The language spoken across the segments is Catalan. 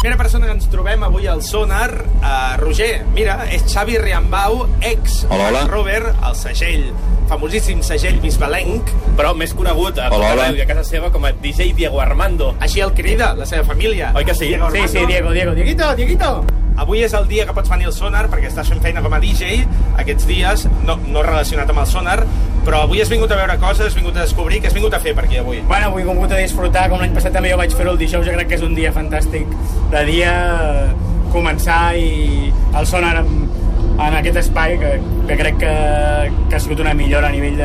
Primera persona que ens trobem avui al Sonar, uh, Roger, mira, és Xavi Riambau, ex Hola, hola. Robert, el segell, famosíssim segell bisbalenc. però més conegut a Hola, tota hola. a casa seva com a DJ Diego Armando. Així el crida, la seva família. Oi que sí? Diego Sí, sí, Diego, Diego, Dieguito, Dieguito. Avui és el dia que pots venir al Sonar perquè estàs fent feina com a DJ aquests dies, no, no relacionat amb el Sonar, però avui has vingut a veure coses, has vingut a descobrir, què has vingut a fer per aquí avui? Bueno, avui he vingut a disfrutar, com l'any passat també jo vaig fer-ho el dijous, jo crec que és un dia fantàstic de dia, eh, començar i el sonar en, en aquest espai que, que crec que, que ha sigut una millora a nivell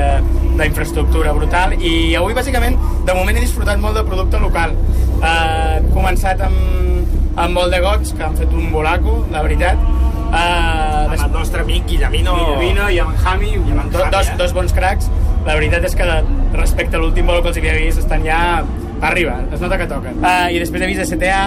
d'infraestructura brutal i avui bàsicament de moment he disfrutat molt de producte local eh, he començat amb, amb molt de gots que han fet un bolaco, la veritat eh, Amb el nostre amic Guillemino... Guillemino i amb Jami, I amb en Jami, dos, eh? dos bons cracs. La veritat és que respecte a l'últim vol que els havia vist estan ja per arriba, es nota que toquen. Uh, I després he vist STA,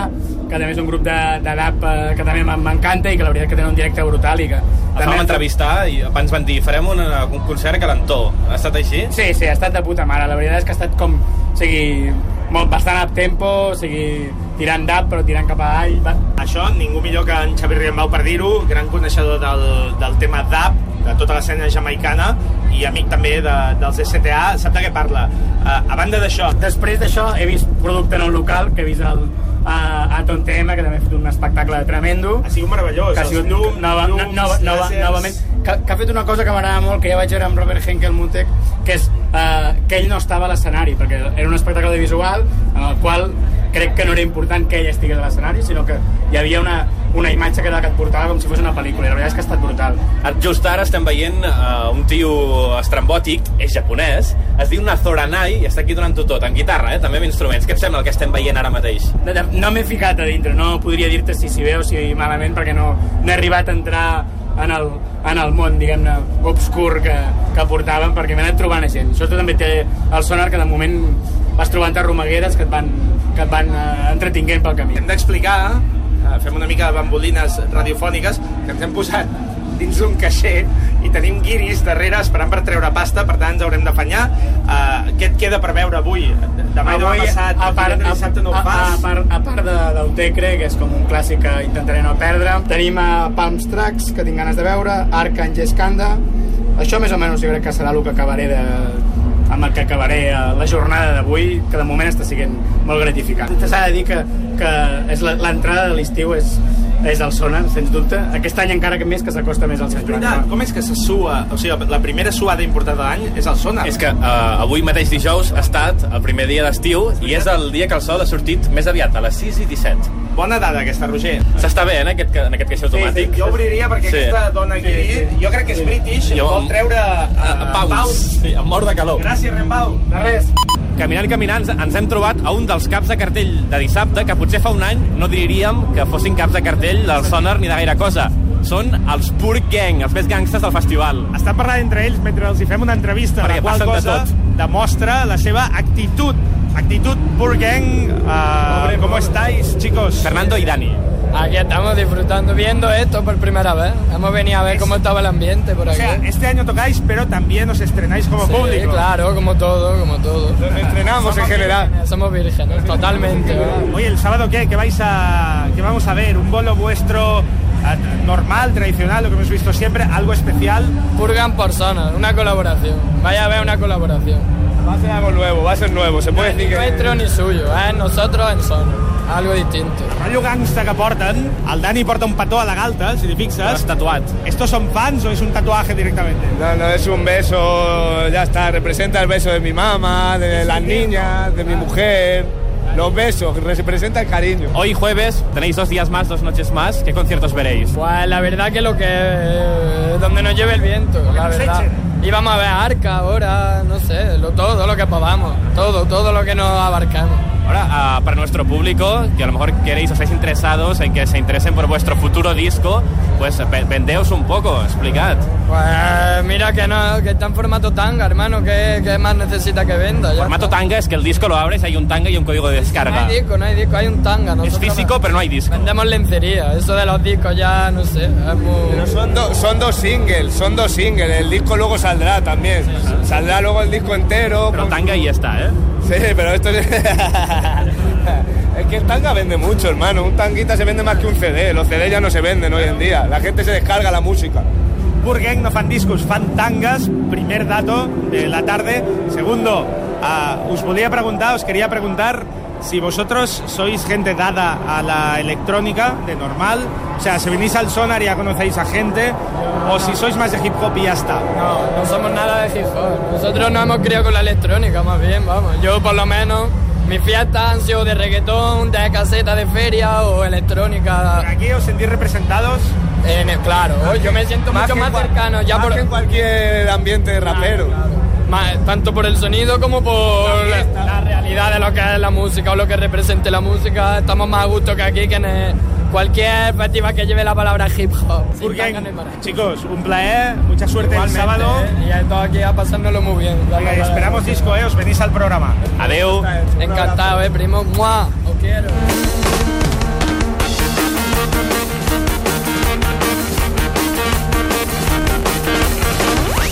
que també és un grup de, de rap uh, que també m'en- m'encanta i que la veritat que tenen un directe brutal i que... El vam entrevistar i abans van dir farem un, un concert calentó. Ha estat així? Sí, sí, ha estat de puta mare. La veritat és que ha estat com... O sigui, molt, bastant up tempo, o sigui, tirant d'ap però tirant cap a all. Va, Això, ningú millor que en Xavi Riambau per dir-ho, gran coneixedor del, del tema DAP, de tota l'escena jamaicana, i amic també de, dels STA, sap de què parla. Uh, a banda d'això, Després d'això he vist producte no local, que he vist el, a, a Tontem, que també ha fet un espectacle tremendo. ha sigut meravellós. que ha sigut els llums, nova, llums, nova, nova, novament que, que ha fet una cosa que m'agrada molt que ja vaig veure amb Robert Henkel Mutek que és eh, que ell no estava a l'escenari perquè era un espectacle de visual en el qual crec que no era important que ell estigués a l'escenari sinó que hi havia una, una imatge que era la que et portava com si fos una pel·lícula i la veritat és que ha estat brutal Just ara estem veient uh, un tio estrambòtic, és japonès, es diu Nazoranai i està aquí donant-ho tot, en guitarra, eh, també amb instruments. Què et sembla el que estem veient ara mateix? De- no m'he ficat a dintre, no podria dir-te si s'hi ve o si malament perquè no, no he arribat a entrar en el, en el món, diguem-ne, obscur que, que portàvem, perquè m'he anat trobant a gent. Això també té el sonar que de moment vas trobant-te romagueres que et van, que et van eh, entretinguent pel camí. Hem d'explicar, uh, fem una mica de bambolines radiofòniques, que ens hem posat dins d'un caixer i tenim guiris darrere esperant per treure pasta, per tant ens haurem d'afanyar. Uh, què et queda per veure avui? Demà i demà Avui, passat, a part, i dissabte no a, a, fas. a, part, a part de, del Tecre, que és com un clàssic que intentaré no perdre, tenim a Palms Tracks, que tinc ganes de veure, Arcang Escanda. Això més o menys jo crec que serà el que acabaré de, amb el que acabaré eh, la jornada d'avui, que de moment està sent molt gratificant. S'ha de dir que, que és la- l'entrada de l'estiu és, és el Sonar, sens dubte. Aquest any encara que més que s'acosta més al Sant Joan. Veritat, com és que se sua? O sigui, la primera suada important de l'any és el sonar. És que uh, avui mateix dijous ha estat el primer dia d'estiu i és el dia que el sol ha sortit més aviat, a les 6 i 17. Bona dada aquesta, Roger. S'està bé, eh, en aquest, en aquest caixer automàtic? Jo obriria perquè Sí. aquesta dona aquí, Sí, sí. jo crec que és british, Jo- vol treure uh, Uh, paus. Sí, em mor de calor. Gràcies, Rembau. De res. Caminant i caminant ens- hem trobat a un dels caps de cartell de dissabte que potser fa un any no diríem que fossin caps de cartell del Sonar ni de gaire cosa. Són els Pur Gang, els més gangsters del festival. Estan parlant entre ells mentre els hi fem una entrevista, Perquè la qual passen de cosa tot. demostra la seva actitud. Actitud pur gang. Uh, ¿Cómo estáis, chicos? Fernando y Dani. Aquí estamos disfrutando, viendo esto por primera vez. Hemos venido a ver cómo estaba el ambiente por O aquí. sea, este año tocáis, pero también os estrenáis como Sí, público. claro, como todo, como todo. Entrenamos en general. Somos vírgenes, totalmente. Oye, ¿el sábado qué? ¿Qué vais a, qué vamos a ver? ¿Un bolo vuestro eh, normal, tradicional, lo que hemos visto siempre? ¿Algo especial? Purgan por zona, una colaboración. Vaya a ver una colaboración. Va a ser algo nuevo, va a ser nuevo. Se puede Ni decir que... nuestro ni suyo, ¿eh? nosotros en zona. Algo distinto. Rotllo gangsta que porten, el Dani porta un petó a la galta, si t'hi fixes. L'has tatuat. ¿Estos son fans o es un tatuaje directamente? No, no, es un beso, ya está, representa el beso de mi mamá, de las niñas, de mi mujer. Los besos, representa el cariño. Hoy jueves tenéis dos días más, dos noches más. ¿Qué conciertos veréis? Pues la verdad que lo que... eh, donde nos lleve el viento, la nos verdad. Y vamos a ver Arca ahora, no sé, lo, todo lo que podamos. Todo, todo lo que nos abarcamos. Ahora, ah, para nuestro público, que a lo mejor queréis o estáis interesados en que se interesen por vuestro futuro disco, pues ve- vendeos un poco, explicad. Pues mira que no, que está en formato tanga, hermano, ¿qué, qué más necesita que venda? Ya Formato está. tanga es que el disco lo abres, hay un tanga y un código de No descarga. hay disco, no hay disco, hay un tanga. Es Nosotros físico, pero no hay disco. Vendemos lencería, eso de los discos ya, no sé, es muy... Pero son, do- son dos singles, son dos singles. El disco luego saldrá también. Saldrá luego el disco entero. Pero con- tanga y ya está, ¿eh? Sí, pero esto es... Es que el tanga vende mucho, hermano. Un tanguita se vende más que un CD. Los CD ya no se venden hoy en día. La gente se descarga la música. Burgen no fan discos, fan tangas. Primer dato de la tarde. Segundo, os volia preguntar, os quería preguntar si vosotros sois gente dada a la electrónica de normal, o sea, si venís al sonar ya conocéis a gente, o si sois más de hip hop y ya está. No, no somos nada de hip hop. Nosotros nos hemos criado con la electrónica, más bien, vamos. Yo, por lo menos, mis fiestas han sido de reggaetón, de caseta de feria o electrónica. ¿Aquí os sentís representados? Claro, yo me siento mucho que más en cual- cercano ya más por... que en cualquier ambiente de rapero. Más- tanto por el sonido como por la, la realidad de lo que es la música o lo que represente la música. Estamos más a gusto que aquí que en el- cualquier festival que lleve la palabra hip hop. Burgen, chicos, un placer, mucha suerte Igualmente, el sábado. ¿eh? Y esto aquí a pasárnoslo muy bien. Venga, y esperamos disco, eh, os venís al programa. Adeu. Encantado, eh, primo. ¡Mua! Os quiero.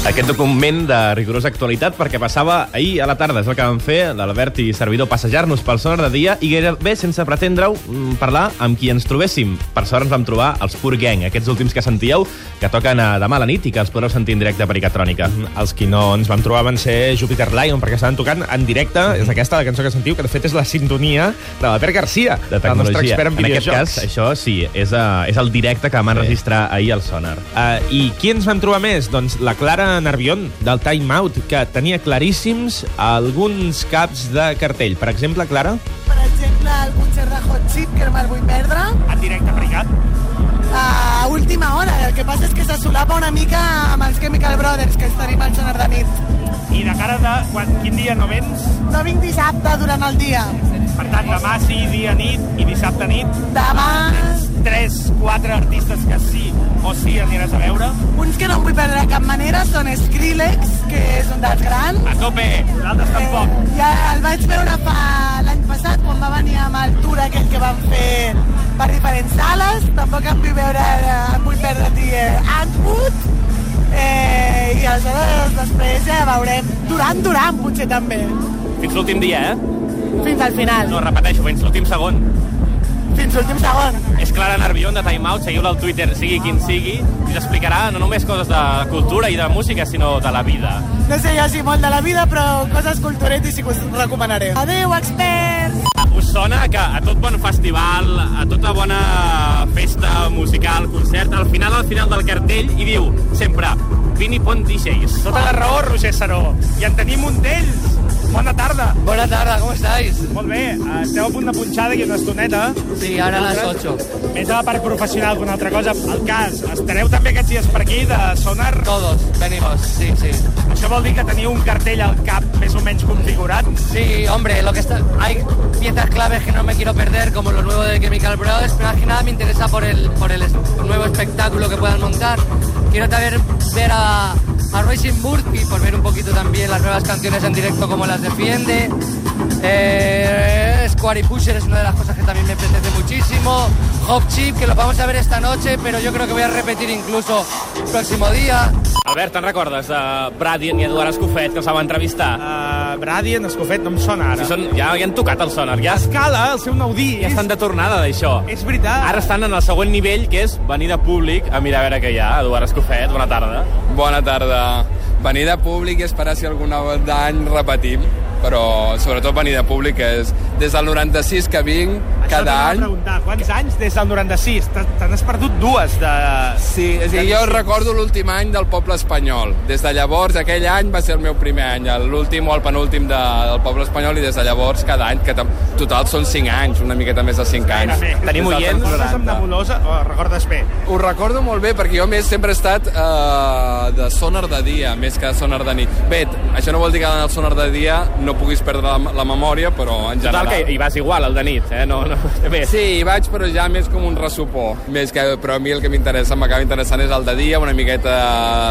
Aquest document de rigorosa actualitat perquè passava ahir a la tarda. És el que vam fer, l'Albert i servidor, passejar-nos pel sonar de dia i gairebé sense pretendre-ho mm, parlar amb qui ens trobéssim. Per sort ens vam trobar els Pur Gang, aquests últims que sentíeu, que toquen a demà a la nit i que els podreu sentir en directe per Icatrònica. Els qui no ens vam trobar van ser Jupiter Lion, perquè estaven tocant en directe. És aquesta la cançó que sentiu, que de fet és la sintonia de l'Albert Garcia, de el nostre expert en, en aquest videojocs. cas, això sí, és, uh, és el directe que vam enregistrar ahir al Sonar. Uh, I qui ens vam trobar més? Doncs la Clara Nervión, del Time Out, que tenia claríssims alguns caps de cartell. Per exemple, Clara? Per exemple, el concert de Hot Chip, que no me'l vull perdre, En directe pregat. a última hora. El que passa és que se solapa una mica amb els Chemical Brothers, que tenim al sonar de nit. I de cara de quan, quin dia no vens? No vinc dissabte durant el dia. Per tant, demà sí, dia nit i dissabte nit. Demà, Tres, quatre artistes que sí o sí aniràs a veure. uns que no em vull perdre de cap manera són Skrillex, que és un dels grans. A tope, tampoc. Eh, ja el vaig veure fa l'any passat, quan va venir amb el tour aquell que van fer per diferents sales. Tampoc em vull veure, em vull perdre dir Antwood. Eh, I aleshores després ja veurem. Durant, Durant, potser també. Fins l'últim dia, eh? Fins al final. No, repeteixo, fins l'últim segon. Fins l'últim segon. És Clara Nervión de Time Out, seguiu-la al Twitter, sigui quin sigui, i us explicarà no només coses de cultura i de música, sinó de la vida. No sé jo si molt de la vida, però coses culturetes sí que us recomanaré. Adéu, experts! Us sona que a tot bon festival, a tota bona festa musical, concert, al final, al final del cartell, hi diu sempre Vini Pont DJs. Tota la raó, Roger Saró. I en tenim un d'ells. Bona tarda. Buenas tardes, ¿cómo estáis? Molt bé, esteu a punt de punxar d'aquí una estoneta. Sí, ahora a las 8. Més a la part professional que una altra cosa. El cas, estareu també aquests dies per aquí de Sonar? Todos venimos, sí, sí. Això vol dir que teniu un cartell al cap més o menys configurat? Sí, hombre, lo que está, hay piezas claves que no me quiero perder, como lo nuevo de Chemical Brothers, pero más que nada me interesa por el, por el nuevo espectáculo que puedan montar. Quiero también ver a, a Racing Murphy, por ver un poquito también las nuevas canciones en directo, como las defiende. Eh, Square y Pusher es una de las cosas que también me apetece muchísimo. Hop Chip, que lo vamos a ver esta noche, pero yo creo que voy a repetir incluso el próximo día. Albert, te'n recordes de Bradien i Eduard Escofet, que els vam entrevistar? Uh, Bradien, Escofet, no em sona ara. Si són, ja, ja han tocat el sonar, ja, Escala, el seu nou disc. ja estan de tornada d'això. És veritat. Ara estan en el següent nivell, que és venir de públic a mirar a veure què hi ha. Eduard Escofet, bona tarda. Bona tarda. Venir de públic i esperar si algun d'any repetim, però sobretot venir de públic, és des del 96 que vinc, cada any. preguntar, quants anys des del 96? Te- n'has perdut dues de... Sí, és a dir, jo recordo l'últim any del poble espanyol. Des de llavors, aquell any va ser el meu primer any, l'últim o el penúltim de, del poble espanyol, i des de llavors cada any, que total són 5 anys, una miqueta més de 5 anys. Tenim oients? Estàs amb 90. nebulosa? Oh, recordes bé. Ho recordo molt bé perquè jo a més sempre he estat eh, de sonar de dia més que de sonar de nit. Bé, això no vol dir que en el sonar de dia no puguis perdre la, la memòria, però en Total, general... que hi vas igual, al de nit, eh? No, no, bé. Sí, hi vaig, però ja més com un ressupor. Més que, però a mi el que m'interessa, m'acaba interessant és el de dia, una miqueta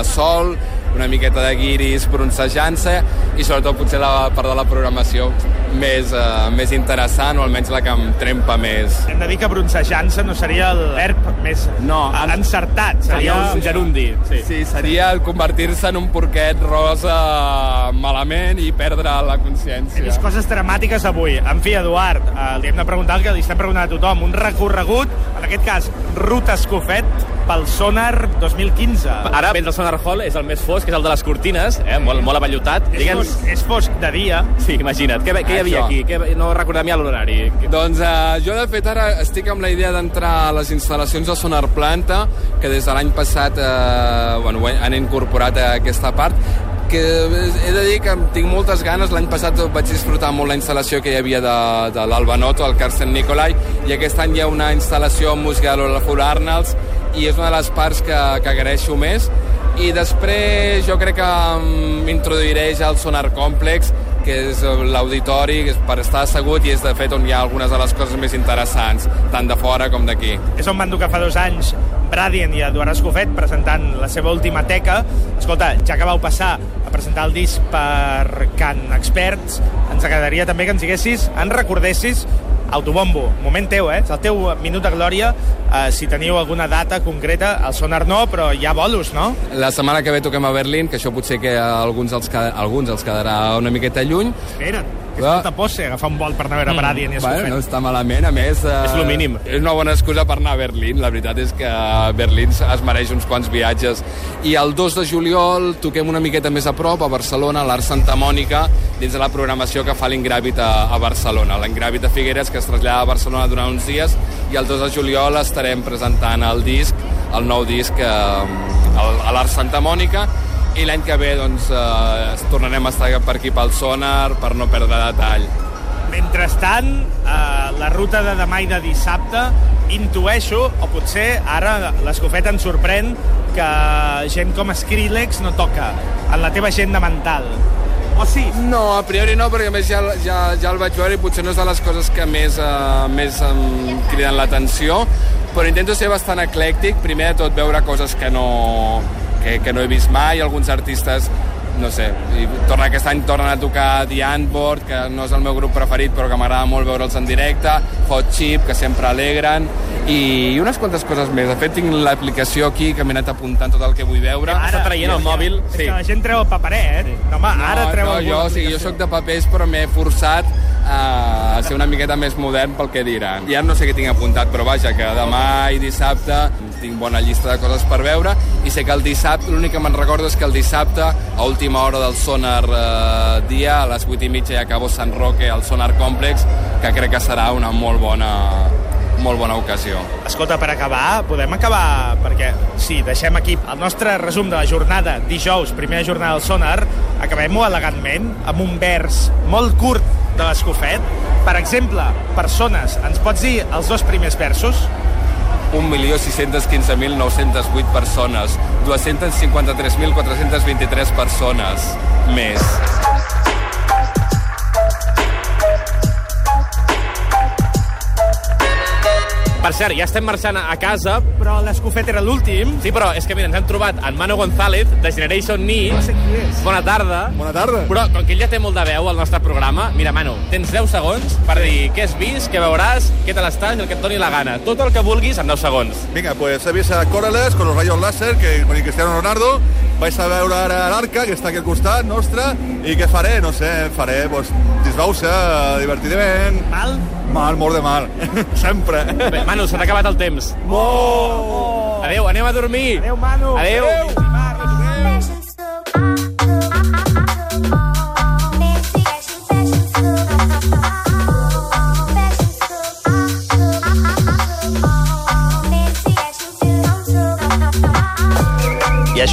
sol, una miqueta de guiris bronzejant-se i sobretot potser la part de la programació més, uh, més interessant, o almenys la que em trempa més. Hem de dir que bronzejant-se no seria el verb més No, en- encertat. Seria un gerundi. Sí. Sí, seria el convertir-se en un porquet rosa malament i perdre la consciència. vist coses dramàtiques avui. En fi, Eduard, eh, li hem de preguntar el que li estem preguntant a tothom. Un recorregut, en aquest cas, Ruta Escofet, pel Sonar 2015. Ara, mentre el Sonar Hall és el més fosc, que és el de les cortines, eh? molt, molt avallotat. És Digue'ns... fosc, és fosc de dia. Sí, imagina't. Què, què hi havia Això. aquí? Què, no recordem ja l'horari. Doncs eh, jo, de fet, ara estic amb la idea d'entrar a les instal·lacions de Sonar Planta, que des de l'any passat eh, bueno, han incorporat a aquesta part, que he de dir que tinc moltes ganes. L'any passat vaig disfrutar molt la instal·lació que hi havia de, de l'Alba Noto, el Carsten Nicolai, i aquest any hi ha una instal·lació amb música de l'Olafur Arnalds, i és una de les parts que, que agraeixo més. I després jo crec que mm, m'introduiré ja al Sonar Complex, que és eh, l'auditori per estar assegut i és de fet on hi ha algunes de les coses més interessants, tant de fora com d'aquí. És on van dur que fa dos anys Bradien i Eduard Escofet presentant la seva última teca. Escolta, ja que vau passar a presentar el disc per Can Experts, ens agradaria també que ens diguessis, ens recordessis Autobombo, moment teu, eh? És el teu minut de glòria. Uh, si teniu alguna data concreta, el Sonar no, però hi ha bolos, no? La setmana que ve toquem a Berlín, que això potser que a alguns els, queda, alguns els quedarà una miqueta lluny. Espera't, que és molta posse agafar un vol per anar a veure Bradien i Escofet. Bueno, no està malament, a més... Eh, És lo mínim. És una bona excusa per anar a Berlín. La veritat és que Berlín es mereix uns quants viatges. I el 2 de juliol toquem una miqueta més a prop, a Barcelona, a l'Art Santa Mònica, dins de la programació que fa l'Ingràvit a, a Barcelona. L'Ingràvit a Figueres, que es trasllada a Barcelona durant uns dies, i el 2 de juliol estarem presentant el disc, el nou disc eh, a l'Art Santa Mònica, i l'any que ve doncs, eh, tornarem a estar per aquí pel Sonar per no perdre detall. Mentrestant, eh, la ruta de demà i de dissabte, intueixo, o potser ara l'Escofet ens sorprèn, que gent com Skrillex no toca en la teva agenda mental. O sí? No, a priori no, perquè a més ja, ja, ja el vaig veure i potser no és de les coses que més, uh, més em criden l'atenció, però intento ser bastant eclèctic, primer de tot veure coses que no, que, que no he vist mai, alguns artistes no sé, i torna, aquest any tornen a tocar The Antwoord, que no és el meu grup preferit, però que m'agrada molt veure'ls en directe, Hot Chip, que sempre alegren, i unes quantes coses més. De fet, tinc l'aplicació aquí, que m'he anat apuntant tot el que vull veure. Està traient el mòbil. És que la gent treu el paperet. Sí. No, home, ara treu no, jo, o sigui, jo sóc de papers, però m'he forçat a ser una miqueta més modern pel que diran. Ja no sé què tinc apuntat, però vaja, que demà i dissabte tinc bona llista de coses per veure i sé que el dissabte, l'únic que me'n recordo és que el dissabte, a última hora del Sonar eh, dia, a les 8 i mitja, ja acabo Sant Roque al Sonar Complex, que crec que serà una molt bona, molt bona ocasió. Escolta, per acabar, podem acabar, perquè sí, deixem aquí el nostre resum de la jornada, dijous, primera jornada del Sonar, acabem-ho elegantment, amb un vers molt curt de l'Escofet. Per exemple, persones, ens pots dir els dos primers versos? 1.615.908 persones, 253.423 persones més. Per cert, ja estem marxant a casa, Però l'Escofet era l'últim. Sí, però és que mira, ens hem trobat en Manu González, de Generation Ni. No sé qui és. Bona tarda. Bona tarda. Però com que ell ja té molt de veu al nostre programa, mira, Manu, tens 10 segons per dir què has vist, què veuràs, què tal estàs i el que et doni la gana. Tot el que vulguis en 10 segons. Venga, pues he vist a Corales con los rayos láser, que con el Cristiano Ronaldo. Vais a veure ara l'Arca, que està aquí al costat nostre, i què faré? No sé, faré, pues, disbausa, divertidament... Mal? Mal, molt de mal. Sempre. Bé, Manu, s'ha acabat el temps. Oh! Adéu, anem a dormir. Adéu, Manu. Adéu. I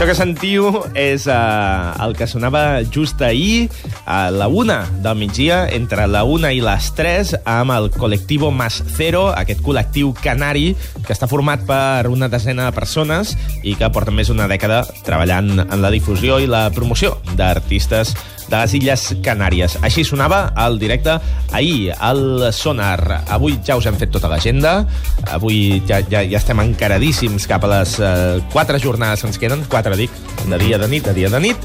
això que sentiu és uh, el que sonava just ahir a la una del migdia, entre la una i les 3, amb el col·lectivo Más Cero, aquest col·lectiu canari que està format per una desena de persones i que porta més d'una dècada treballant en la difusió i la promoció d'artistes de les Illes Canàries. Així sonava el directe ahir al Sonar. Avui ja us hem fet tota l'agenda. Avui ja, ja, ja estem encaradíssims cap a les eh, quatre jornades que ens queden. Quatre, dic, de dia de nit, de dia de nit.